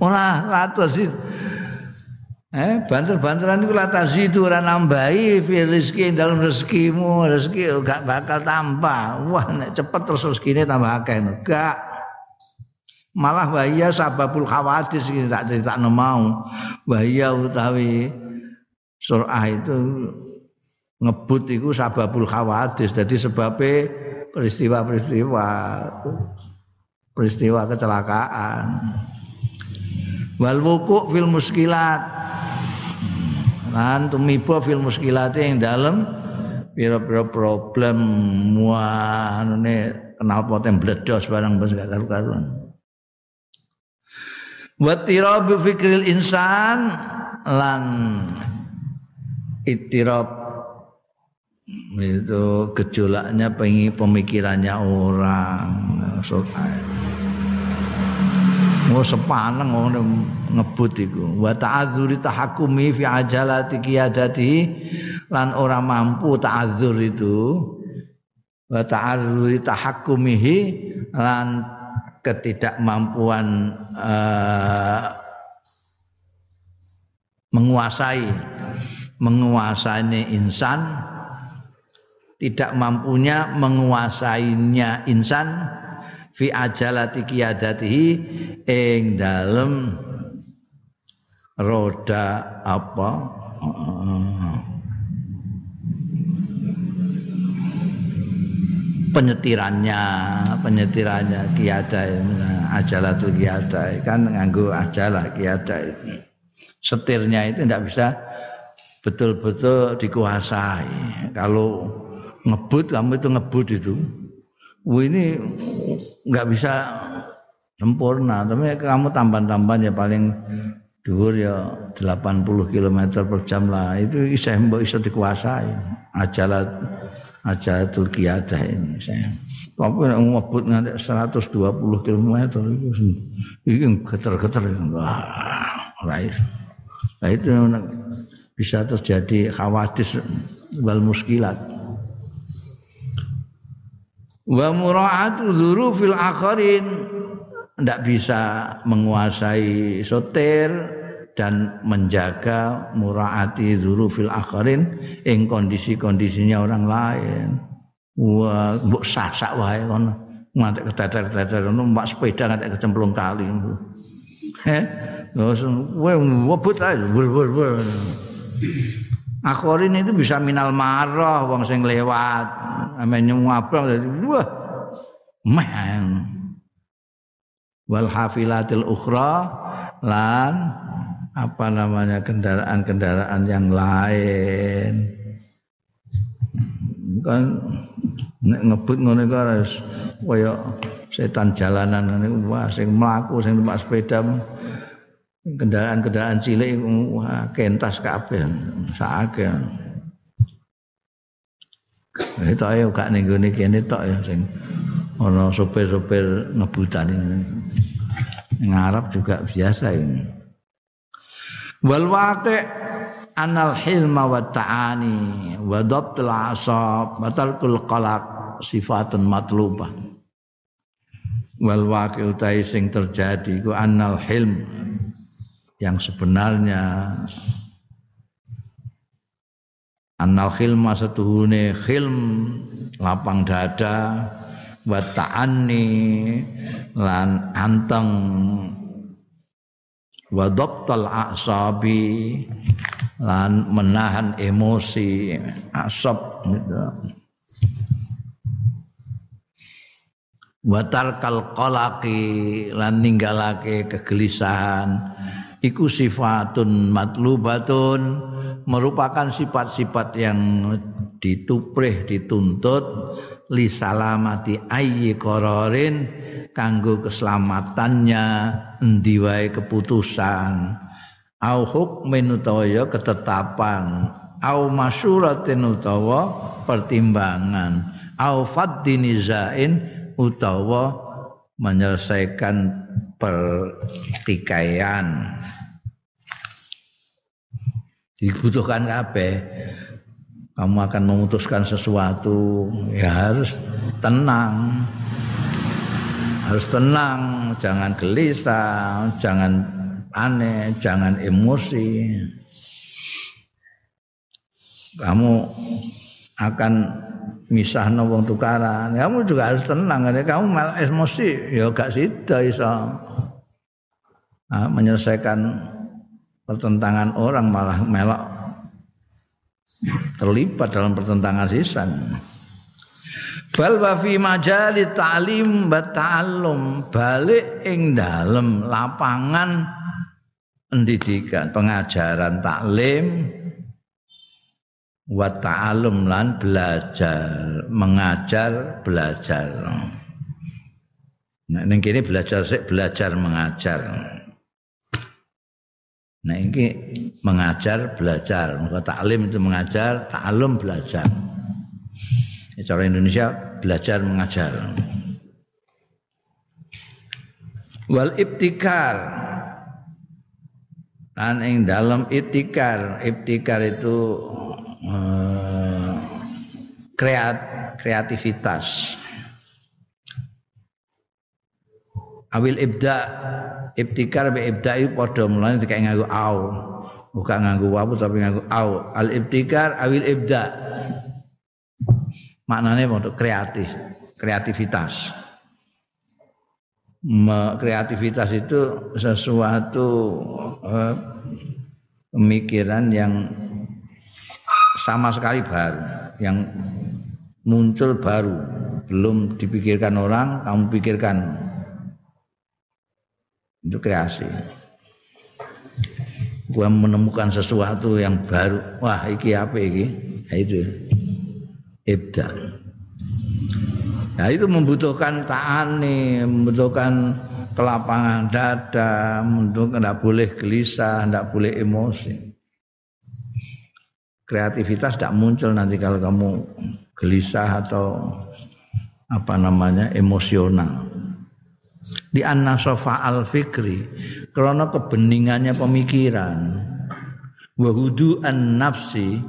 Ora ratus itu. Eh, banter-banteran iku latasi itu ora nambahi fi rezeki dalam rezekimu, rezeki gak bakal tambah. Wah, nek cepet terus rezekine tambah akeh. Enggak. Malah bahaya sababul khawatir iki tak critakno mau. Bahaya utawi surah itu ngebut itu sababul khawatir jadi sebabnya peristiwa-peristiwa peristiwa kecelakaan. Wal wuku fil muskilat. Lan tumiba fil muskilat yang dalam pira-pira problem. Wah anune kenal poten bledos barang wis gak karu-karuan wa tirabu fikril insan lan itirab itu gejolaknya pemikirannya orang. Mau sepaneng ngono ngebut iku. Wa ta'adzuri tahakkumi fi ajalati qiyadati lan ora mampu ta'adzur itu. Wa ta'adzuri tahakkumihi lan ketidakmampuan uh, menguasai menguasai insan tidak mampunya menguasainya insan fi ajalati qiyadatihi ing dalem roda apa penyetirannya penyetirannya kiada ajalatul kiada kan nganggo ajalah kiada setirnya itu tidak bisa betul-betul dikuasai. Kalau ngebut kamu itu ngebut itu. Wah ini nggak bisa sempurna. Tapi kamu tambahan-tambahan ya paling dhuwur ya 80 km per jam lah. Itu bisa mbok bisa dikuasai. Ajalat ajatul qiyadah ini saya. Tapi ngebut nganti 120 km itu ini geter-geter wah right. Nah itu bisa terjadi khawatis wal muskilat. Wa mura'atu dzurufil akharin. Tidak bisa menguasai soter dan menjaga muraati dzurufil akharin ing kondisi-kondisinya orang lain wah mbok sasak wae ngono ngantek keteter-teter ngono mbak sepeda ngantek kecemplung kali Heh, kowe webut ae wur. Akhirin itu bisa minal marah wong sing lewat. Ame nyuwabang dadi wah. Man. Wal hafilatil ukhra lan apa namanya kendaraan-kendaraan yang lain. Kan nek ngebut ngono iku harus kaya setan jalanan ngene wah sing mlaku sing numpak sepeda kendaraan-kendaraan cilik wah kentas kabeh sakake itu ayo gak ning gone kene tok ya sing ana sopir-sopir ngebutan ini ngarap juga biasa ini wal waqi anal hilma wa ta'ani wa dhabtul asab wa tarkul qalaq sifatun matlubah. Wal waqi utai sing terjadi ku anal hilm yang sebenarnya Annal khilma setuhune khilm lapang dada wa ta'anni lan anteng wa dhabtal asabi lan menahan emosi asab gitu. wa tarkal qalaqi lan ninggalake kegelisahan iku sifatun matlubatun merupakan sifat-sifat yang dituprih dituntut li salamati ayyi qararin kanggo keselamatannya endi wae keputusan. Au hukmin utawa ketetapan. Au masyuratin utawa pertimbangan. Au faddinizain utawa menyelesaikan pertikaian. Dibutuhkan kabeh kamu akan memutuskan sesuatu. Ya harus tenang. Harus tenang. Jangan gelisah. Jangan aneh. Jangan emosi. Kamu akan misahno wong tukaran. Kamu juga harus tenang. Kamu malah emosi. Ya gak sida iso. Nah, menyelesaikan pertentangan orang malah melok terlibat dalam pertentangan sisan. Bal wa fi majali ta'lim wa ta'allum balik ing dalem lapangan pendidikan pengajaran taklim wa ta'alum lan belajar mengajar belajar. Nah kene belajar sik belajar mengajar nah ini mengajar belajar. Maka taklim itu mengajar ta'alum belajar. Cara Indonesia belajar mengajar. Wal ibtikar. Dan ing dalam ibtikar. Ibtikar itu kreat kreativitas awil ibda ibtikar be ibda itu padha mulane dikae nganggo au. Bukan nganggo wawu tapi nganggo au. Al ibtikar awil ibda. Maknanya untuk kreatif kreativitas. Me, kreativitas itu sesuatu eh, pemikiran yang sama sekali baru yang muncul baru. Belum dipikirkan orang kamu pikirkan itu kreasi. Gua menemukan sesuatu yang baru. Wah iki apa iki? Nah, itu. Ibda. Nah itu membutuhkan nih membutuhkan kelapangan dada membutuhkan tidak boleh gelisah tidak boleh emosi. Kreativitas tidak muncul nanti kalau kamu gelisah atau apa namanya emosional di an-nasafa al-fikri karena kebeningannya pemikiran. Wahudu an-nafsi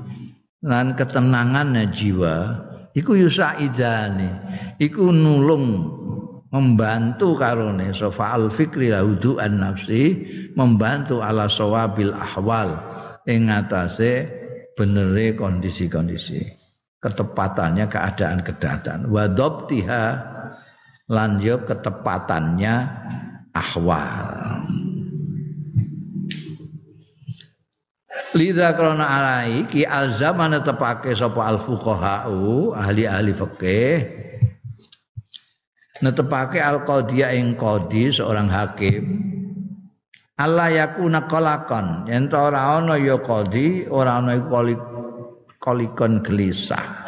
dan ketenangannya jiwa iku yusaidani iku nulung membantu karone. Sofa al fikri lahudu an nafsi membantu ala sawabil ahwal ing atase benere kondisi-kondisi. Ketepatannya keadaan kedatangan. Wadobtiha lan yo ketepatannya ahwal. Lida krona alai ki alzaman tepake sapa al fuqahau ahli-ahli fikih netepake al qadiyah ing qadi seorang hakim. Allah yakuna qalakon yen ora ana ya qadi ora ana iku kolikon gelisah.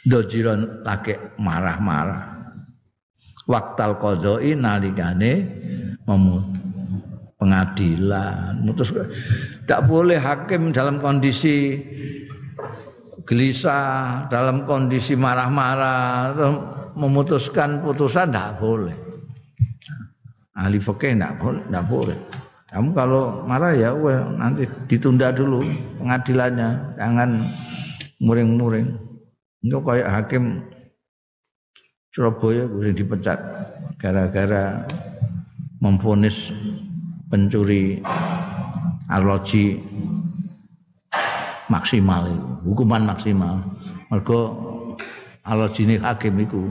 Dojiron lagi marah-marah waktal qadai nalikane pengadilan. Mutus tidak boleh hakim dalam kondisi gelisah dalam kondisi marah-marah memutuskan putusan tidak boleh. Ahli fikih tidak boleh tidak boleh. Kamu kalau marah ya well, nanti ditunda dulu pengadilannya. Jangan muring-muring. Itu kayak hakim Surabaya boleh dipecat gara-gara memfonis pencuri arloji maksimal hukuman maksimal. Mergo arlojine hakim iku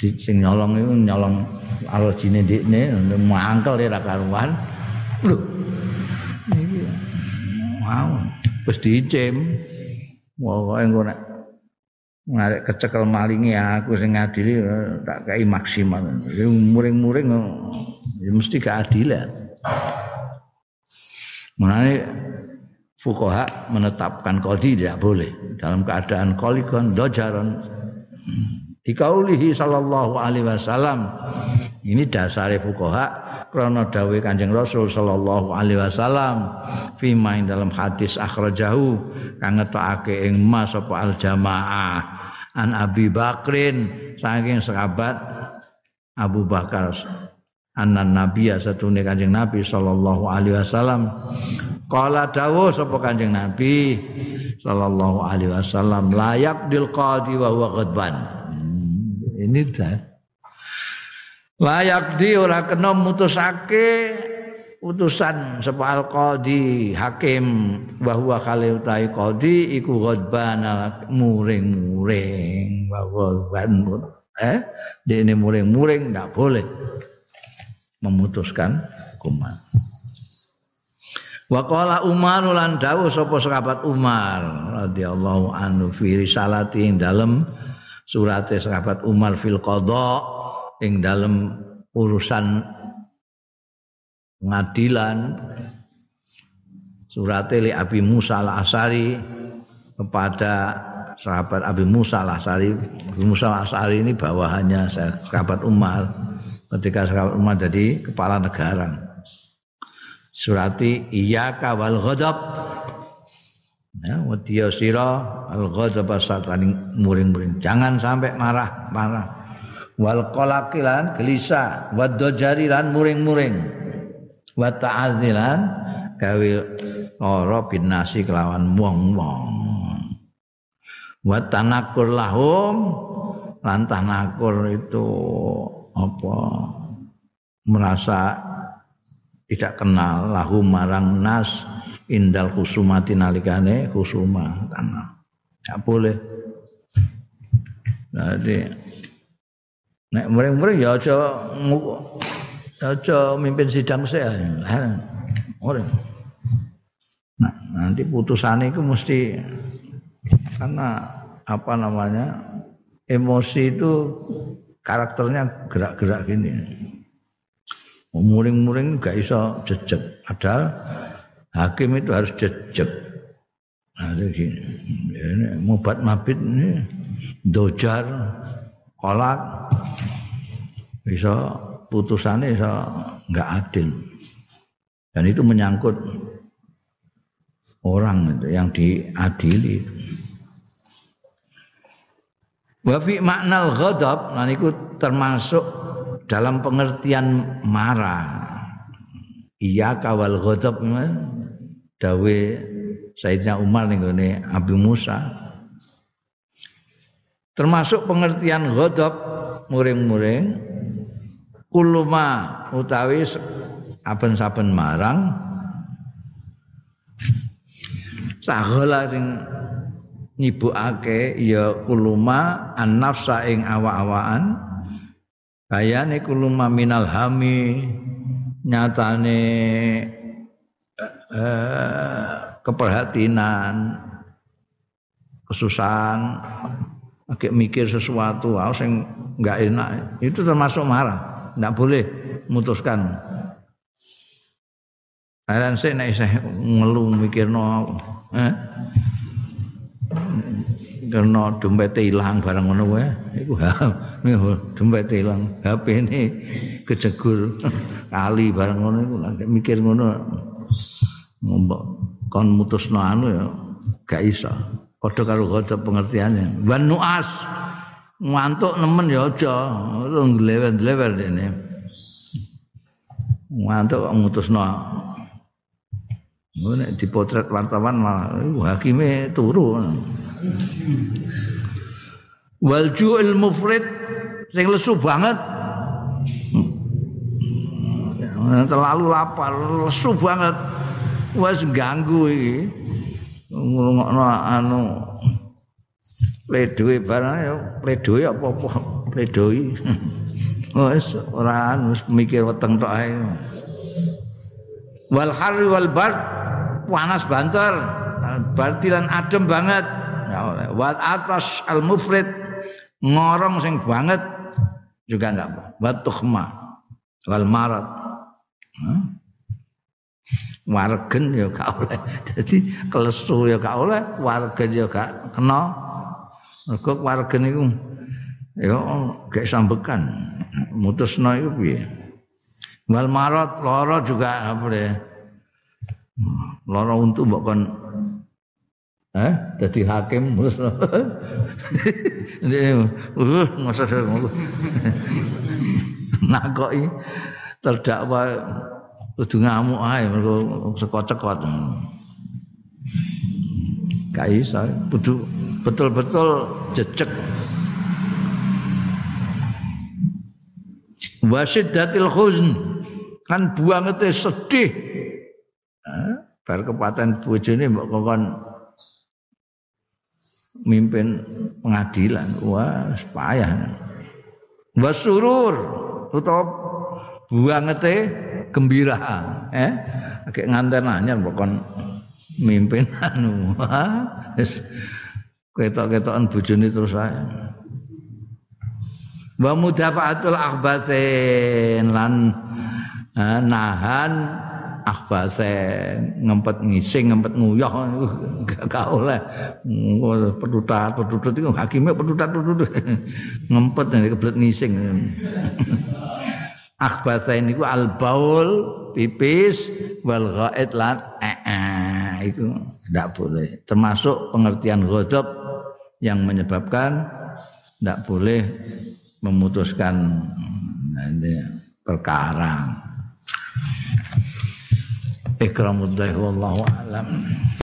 di sing nyolong itu nyolong arlojine ndekne mangkel ora karuan. Lho iki wow wis diicem pokoke engko nek ngarek kecekel malingi aku sing ngadili tak kei maksimal. Muring-muring ya mesti keadilan. Mengenai fukoha menetapkan kodi tidak boleh. Dalam keadaan kolikon dojaron dikaulihi sallallahu alaihi wasallam. Ini dasar fukoha krono dawe kanjeng rasul sallallahu alaihi wasallam. Fima dalam hadis akhrajahu kang ngetokake ing mas apa al jamaah an Abi Bakrin. Saking sahabat Abu Bakar anan Nabi satune Kanjeng Nabi sallallahu alaihi wasallam. Qala dawuh sapa Kanjeng Nabi sallallahu alaihi wasallam layak dil qadi wa huwa ghadban hmm, ini dah. Layak di ora kena mutusake utusan sapa al hakim bahwa kali utai qadi iku ghadban muring-muring. Bahwa ghadban eh ini muring-muring ndak boleh memutuskan hukuman. Wa qala Umar lan dawuh sapa sahabat Umar radhiyallahu anhu fi risalati ing dalem surate sahabat Umar fil qada ing dalem urusan pengadilan surat li Abi Musa al-Asari kepada sahabat Abi Musa al-Asari. Abi Musa al-Asari ini bawahannya sahabat Umar. Ketika sahabat Umar jadi kepala negara. Surati iya kawal ghadab. Ya wadiya sira al ghadab satani muring-muring. Jangan sampai marah marah. Wal qalaqilan gelisah. Wad lan muring-muring wa ta'adzilan gawe lara bin nasi kelawan wong-wong wa tanakur lahum lan tanakur itu apa merasa tidak kenal lahu marang nas indal khusumati nalikane khusuma tanah. Tidak boleh. Jadi nek muring-muring ya aja aja mimpin sidang saya. Nah, nanti putusannya itu mesti karena apa namanya emosi itu karakternya gerak-gerak gini. Muring-muring gak iso jejak. Padahal hakim itu harus jejak. Nah, gini. Ini mubat mabit ini dojar kolak bisa putusannya bisa nggak adil dan itu menyangkut orang yang diadili Wafi makna ghadab nah itu termasuk dalam pengertian marah. Iya kawal ghadab dawe Sayyidina Umar ning Abi Musa. Termasuk pengertian ghadab muring-muring kuluma utawi saben-saben marang. Sagala sing nyibukake ya kuluma an nafsa ing awa-awaan bayane kuluma minal hami nyatane eh, keperhatian kesusahan agak mikir sesuatu ah sing enggak enak itu termasuk marah enggak boleh memutuskan. Aran sik nek isih ngelu mikirno eh karena dompet hilang barang ngono wae. Iku dompet hilang HP ini kejegur kali barang ngono iku. Mikir ngono mbok kon mutusno anu ya gak iso. Padha karo pengertiannya. Wan nuas ngantuk nemen ya aja nglewer-nglewer dene ngantuk mutusno Nek dipotret wartawan malah hakime turu. Wal ju'il mufrid sing lesu banget. Terlalu lapar, lesu banget. Wes ganggu iki. Ngrungokno anu pledoy barang ya pledoy apa-apa. Pledoy. Wes ora anu mikir weteng tok ae. Wal harri wal bard panas banter. Berarti lan adem banget. Ya wat atas al mufrid ngorong sing banget juga enggak apa. Wat tukhma wal marat hmm? wargen ya gak oleh. Jadi kelesu ya gak oleh wargen ya gak kena mergo wargen iku ya gak sambekan. Mutusno iku piye? Wal marat lara juga apa ya? Lara untu mbok kon eh dadi hakim terus uh masa nakoki terdakwa kudu ngamuk ae mergo sekot-sekot gak iso kudu betul-betul jejek wasiddatil khuzn. Kan buangete sedih. Bar kepaten bojone mbok kokon mimpin pengadilan. Wah payah. Wasurur utawa buangete gembira eh? Agak nganten mbok kon mimpin anu ketok-ketokan bojone terus ae. Wa mudafaatul akhbathin lan nahan akhbasen ngempet ngising ngempet nguyah gak oleh. Petutat petutut itu hakimnya petutat petutut ngempet yang kebelet ngising. Akhbasen itu al baul pipis wal ghaid lan eh, eh itu tidak boleh. Termasuk pengertian ghadab yang menyebabkan tidak boleh memutuskan perkara. Ikramudzahi wallahu alam